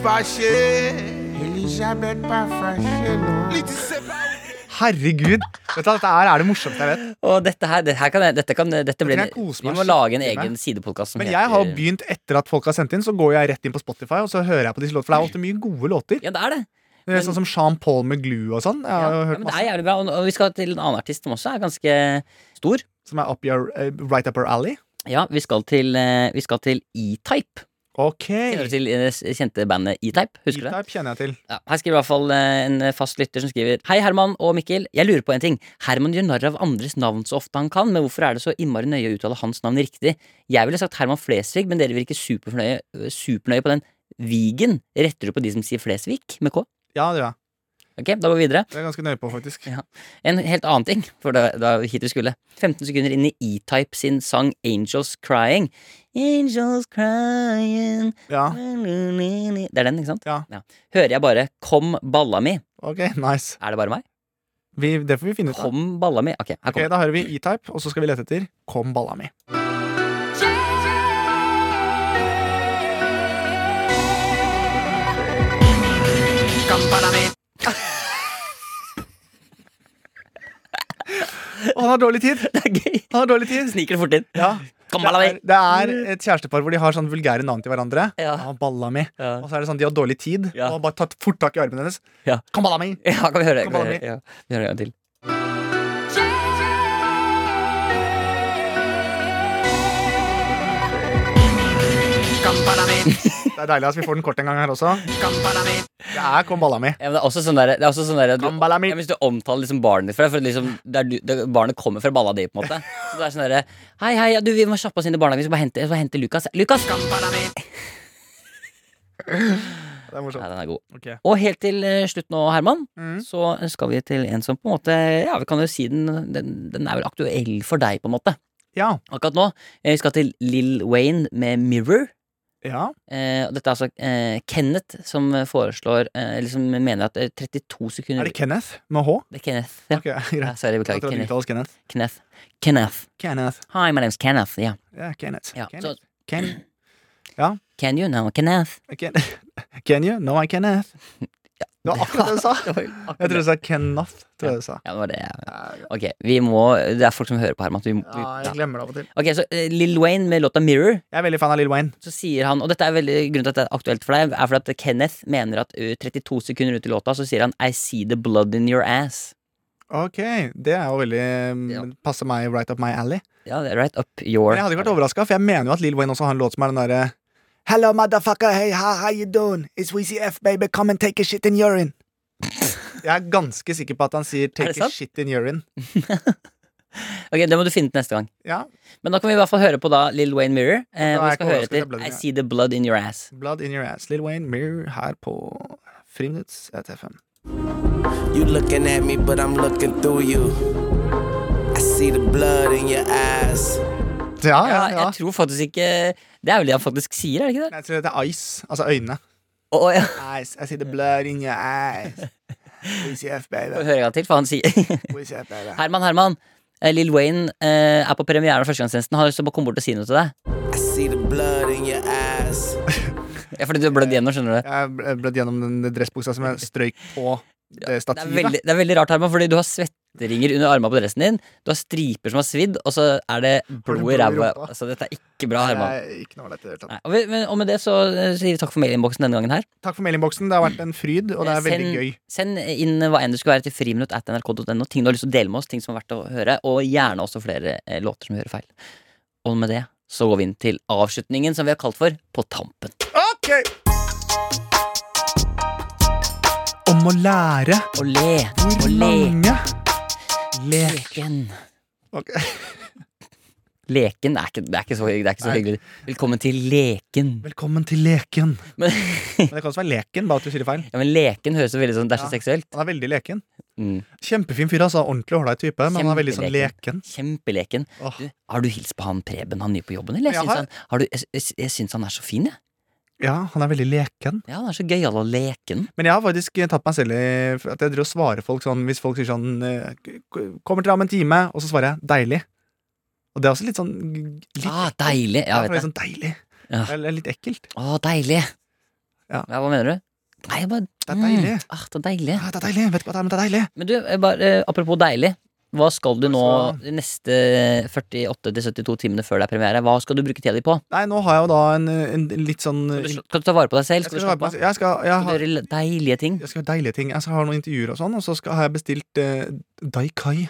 Elisabeth Elizabeth Fashion. Herregud. Vet du, dette er, er det morsomste jeg vet. Og dette her, dette her kan, dette kan dette blir, Vi må lage en egen sidepodkast Men jeg har begynt etter at folk har sendt inn, så går jeg rett inn på Spotify og så hører jeg på disse låtene. For det er ofte mye gode låter. Ja, det er det. Er Sånn som Sean Paul med Glue og sånn. Jeg har ja, hørt men det er jævlig bra. Og og vi skal til en annen artist som også er ganske stor. som er up your, uh, right up your alley. Ja, vi skal til, eh, vi skal til E-Type. Ok. Kjenner du til det kjente bandet E-Type? Husker du det? E-Type kjenner jeg til. Ja, her skriver i hvert fall eh, en fast lytter som skriver Hei Herman og Mikkel, jeg lurer på en ting. Herman gjør narr av andres navn så ofte han kan, men hvorfor er det så innmari nøye å uttale hans navn riktig? Jeg ville sagt Herman Flesvig, men dere virker supernøye, supernøye på den Vigen. Retter du på de som sier Flesvig med K? Ja, det gjør jeg. Ok, da går vi videre. Det er jeg ganske nøye på, faktisk. Ja. En helt annen ting, for da, er hit vi skulle. 15 sekunder inn i E-Type sin sang Angels Crying. Angels Crying Ja, Det er den, ikke sant? Ja. Hører jeg bare 'Kom balla mi'. ok, nice. Er det bare meg? Vi, det får vi finne ut av. Kom balla mi. Ok, her Ok, kommer Da hører vi E-Type, og så skal vi lete etter Kom balla mi. Og han har dårlig tid! [laughs] Det er gøy. Han har dårlig tid Sniker det fort inn. Ja det er, det er et kjærestepar hvor de har sånn vulgære navn til hverandre. Ja. Ah, balla mi Ja. Og så er det sånn de har dårlig tid, Ja. og har bare tatt fort tak i armen hennes. Ja. Kom balla mi Ja, kan vi høre? Kom Kan vi balla høre? Ja, vi hører en gang til. Det er deilig at vi får den kort en gang her også. Det er Kom balla mi. Ja, men det er også sånn der, det er også sånn der du, ja, Hvis du omtaler liksom barnet ditt for det, for liksom, det er du, det, Barnet kommer fra balla di, på en måte. Så det er sånn derre Hei, hei, ja, du, vi må kjappe oss inn i barnehagen. Vi skal bare hente, skal bare hente Lukas. Lukas! Det er morsomt. Ja, den er god. Okay. Og helt til eh, slutt nå, Herman, Mm. så skal vi til en som på en måte Ja, vi kan jo si den Den, den er vel aktuell for deg, på en måte. Ja. Akkurat nå. Eh, Vi skal til Lill Wayne med Mirror. Ja. Eh, og dette er altså eh, Kenneth som foreslår eh, Eller som mener at eh, 32 sekunder Er det Kenneth med H? Det er Kenneth. Ja. Okay. [laughs] Ja, sorry, beklager. Kenneth. Kenneth. Kenneth. Kenneth. Kenneth. Hi, my name's Kenneth. Yeah. Yeah, Kenneth. ja. Kenneth. Så, Ken, [clears throat] can you know Kenneth? Can, [laughs] Can you? know I Kenneth. [laughs] Det var akkurat det du sa. [laughs] Jeg tror du sa Kenneth. Tror jeg du sa. Ja, det var det. Ok, vi må Det er folk som hører på Herman. Vi, vi, Ja, jeg glemmer det av og til. Ok, så eh, Lil Wayne med låta Mirror. Jeg er veldig fan av Lill Wayne. Så sier han, og dette er veldig grunnen til at det er aktuelt for deg, er fordi at Kenneth mener at uh, 32 sekunder ut i låta, så sier han I see the blood in your ass. Ok, det er jo veldig Ja. Passer meg right up my alley. Ja, det right up your Men jeg hadde ikke vært overraska, for jeg mener jo at Lill Wayne også har en låt som er den derre Hello, motherfucker, hey, how, how you doing? It's Weezy F, baby, come and take a shit in urine. Jeg er ganske sikker på at han sier Er 'take a shit in urine'. [laughs] Ok, Det må du finne ut neste gang. Ja, Men da kan vi i hvert fall høre på da Lil Wayne Mirror. Eh, vi skal høre er etter blood I see the blood in your ass. Blood in your ass. Lill Wayne Mirror her på Friminutts etter FM. You looking at me, but I'm looking through you. I see the blood in your eyes. Ja, ja, Ja, ja. jeg tror faktisk ikke Det er vel det han faktisk sier, er det ikke det? Jeg tror det er ice. Altså øynene. Å, ja. Ice. I see the blood in your eyes. WCF, baby. høre en gang til, for han sier WCF, baby. Herman, Herman. Lill Lil Wayne eh, er på premieren av Førstegangstjenesten. Har lyst til å komme bort og si noe til deg. I see the blood in your eyes. Ja, fordi du har blødd gjennom, skjønner du. Jeg blødd gjennom den dressbuksa som jeg strøyk på det Det er, stativet. veldig, det er veldig rart, Herman, fordi du har svetteringer under armene på dressen din. Du har striper som har svidd, og så er det blod i ræva. Altså, dette er ikke bra, Herman. Er ikke noe dette, i det. Nei, og, vi, men, og med det så eh, sier vi takk for mailinnboksen denne gangen her. Takk for mailinnboksen. Det har vært en fryd, og det er veldig gøy. Send inn hva enn du skulle være til friminutt at nrk.no. Ting du har lyst til å dele med oss, ting som er verdt å høre, og gjerne også flere eh, låter som hører feil. Og med det så går vi inn til avslutningen som vi har kalt for På tampen. Ok! Om å lære. Å le. Hvor å le. mange Lek. Leken. Ok. [laughs] Leken er ikke, det er ikke så, det er ikke så hyggelig. Velkommen til Leken. Velkommen til leken. Men, [laughs] Men det kan også være leken, bare at du sier det feil. ja, men leken høres jo veldig sånn Det er så Ja. seksuelt. Han er veldig leken. Mm. Kjempefin fyr, altså. Ordentlig ålreit type, men han er veldig sånn leken. Kjempeleken. Oh. Du, har du hilst på han Preben, han nye på jobben? Eller? Jeg, syns har. han, har du, jeg, jeg, jeg syns han er så fin, jeg. Ja, han er veldig leken. Ja, han er så gøyal og leken. Men jeg har faktisk tatt meg selv i at jeg driver og svarer folk sånn hvis folk sier sånn eh, Kommer til deg om en time, og så svarer jeg 'deilig'. Og det er også litt sånn litt, Ah, deilig. ja, Ja, det vet er sånn deilig. Ja. Det er litt ekkelt. Å, deilig. Ja. hva mener du? Nei, bare Det er deilig. Mm, ah, det er deilig. Ja, det er deilig. Vet ikke hva det er, men det er deilig. Men du, bare, eh, apropos deilig. Hva skal du nå de neste 48-72 timene før det er premiere? Hva skal du bruke tida di på? Nei, nå har jeg jo da en, en litt sånn Skal du, skal du ta vare på deg selv? Skal skal, du slappe av? jeg skal, jeg Skal du gjøre deilige ting? jeg skal gjøre deilige ting. Jeg skal ha noen intervjuer og sånn, og så har jeg bestilt eh, Dai Kai.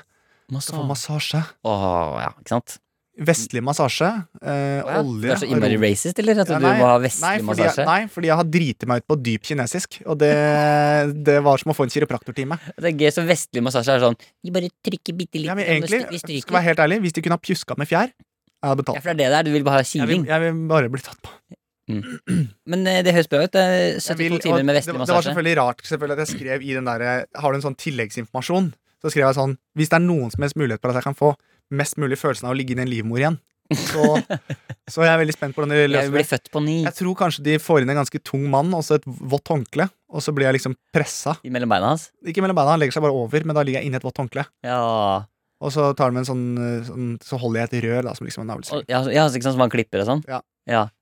Skal få massasje. Åh, ja, ikke sant? Vestlig massasje. Eh, ja, olje. Du er så innmari racist, eller? At Ja, du må ha nei, vestlig fordi jeg, massasje? nei, fordi jeg har driti meg ut på dyp kinesisk. Og det, [laughs] det var som å få en kiropraktortime. Det er gøy, så vestlig massasje er sånn De bare trykker bitte litt. Ja, men egentlig, vi skal stryker. være helt ærlig, hvis de kunne ha pjuska med fjær, jeg hadde betalt. Ja, for det er det der. Du vil bare ha kiling. jeg vil bare bli tatt på. Men eh, det høres bra ut. Det er Jeg 72 vil, og timer med vestlig massasje. det var selvfølgelig rart selvfølgelig at jeg skrev i den der Har du en sånn tilleggsinformasjon? Så skrev jeg sånn Hvis det er noen som helst mulighet for at jeg kan få mest mulig følelsen av å ligge inn i en livmor igjen, så, [laughs] så er veldig spent på hvordan de Jeg løser blir det. Jeg tror kanskje de får inn en ganske tung mann og så et vått håndkle, og så blir jeg liksom pressa. mellom beina hans. Ikke mellom beina, han legger seg bare over, men da ligger jeg inni et vått håndkle. Ja. Og så tar de en sånn, sånn Så holder jeg et rør, da, som liksom en navlestreng. Ja, ja, ikke sant, som han klipper og sånn? Ja.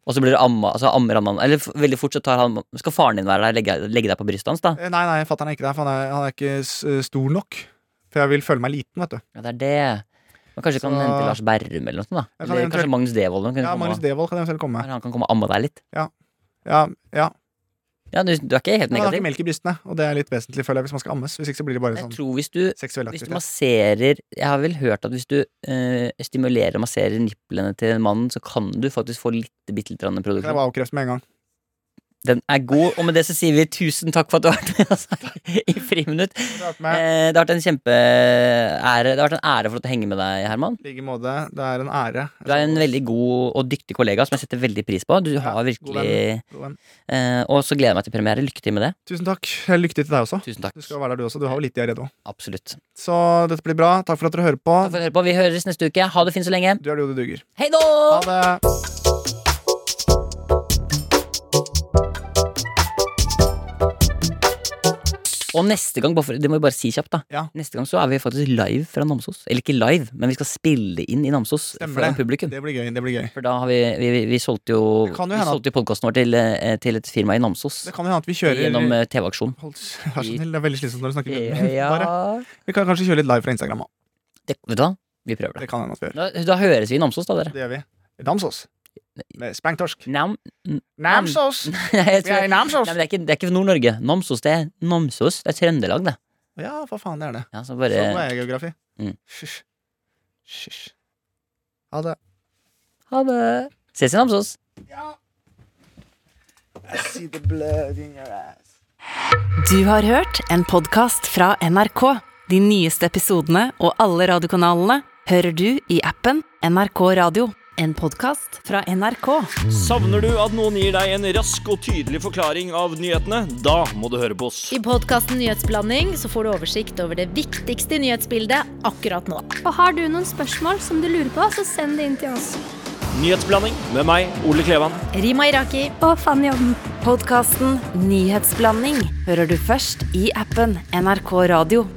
Og så blir det amma, altså ammer han Eller veldig fort så tar han Skal faren din være der, legge, legge deg på brystet hans, da? Eh, Nei, nei, fatter'n er ikke der, for han er, han er ikke stor nok. For jeg vil føle meg liten, vet du. Ja, det er det. Men kanskje du kan Så- hente Lars Berrum eller noe sånt, da? Eller eventuelt- kanskje Magnus Devold? Kan Ja, Magnus Devold kan eventuelt komme. han kan komme og amme deg litt. Ja, ja. Ja, du, du er ikke helt negativ. han har ikke melk i brystene, og det er litt vesentlig, føler jeg, hvis man skal ammes. Hvis ikke så blir det bare sånn tror hvis du seksuell Hvis du masserer Jeg har vel hørt at hvis du øh, stimulerer og masserer nipplene til en mann, så kan du faktisk få litt bitte litt grann Kan jeg produksjon. bare med en gang. Den er god, og med det så sier vi tusen takk for at du har vært med oss her i Friminutt. Eh, det har vært en kjempeære Det har vært en ære for å henge med deg, Herman. like måte. Det er en ære. Du er en veldig god og dyktig kollega som jeg setter veldig pris på. Du har virkelig eh, Og så gleder jeg meg til premiere. Lykke til med det. Tusen takk. Lykke til til deg også. Tusen takk. Du skal være der, du også. Du har jo litt diaré, òg. Absolutt. Så dette blir bra. Takk for at dere hører på. Takk for at du hører på. Vi høres neste uke. Ha det fint så lenge. Du er det jo du duger. Hei da! Ha det. Og neste gang, det må vi bare si kjapt, da. Ja. Neste gang så er vi faktisk live fra Namsos. Eller ikke live, men vi skal spille inn i Namsos Stemmer det. publikum. Det blir gøy. Det blir gøy. For da har vi Vi, vi, vi solgte jo jo Vi solgte jo podkasten vår til, eh, til et firma i Namsos. Det kan jo hende at vi kjører Gjennom eh, TV-aksjon. [laughs] Det er veldig slitsomt når du snakker. Ja, [laughs] Bare. Vi kan kanskje kjøre litt live fra Instagram òg. Vet du hva? Vi prøver det. Det kan hende at vi gjør. Da, da høres vi i Namsos, da, dere. Det gjør vi. I Namsos. Sprengtorsk. Nam... Namsos! [laughs] Nei, Vi er i Namsos! nei, men det er ikke, det er ikke Nord-Norge. Namsos, det er Namsos. Det er Trøndelag, det. Ja, for faen, det er det. Ja, så Så bare Sånn er geografi. Mm. Hysj. Hysj. Ha det. Ha det. Ses i Namsos. I see the blood in your ass. Du har hørt en podkast fra NRK. De nyeste episodene og alle radiokanalene hører du i appen NRK Radio. En podkast fra NRK. Savner du at noen gir deg en rask og tydelig forklaring av nyhetene? Da må du høre på oss. I podkasten Nyhetsblanding så får du oversikt over det viktigste nyhetsbildet akkurat nå. Og har du noen spørsmål som du lurer på, så send det inn til oss. Nyhetsblanding med meg, Ole Klevan. Rima Iraki. Og Fanny Odden. Podkasten Nyhetsblanding hører du først i appen NRK Radio.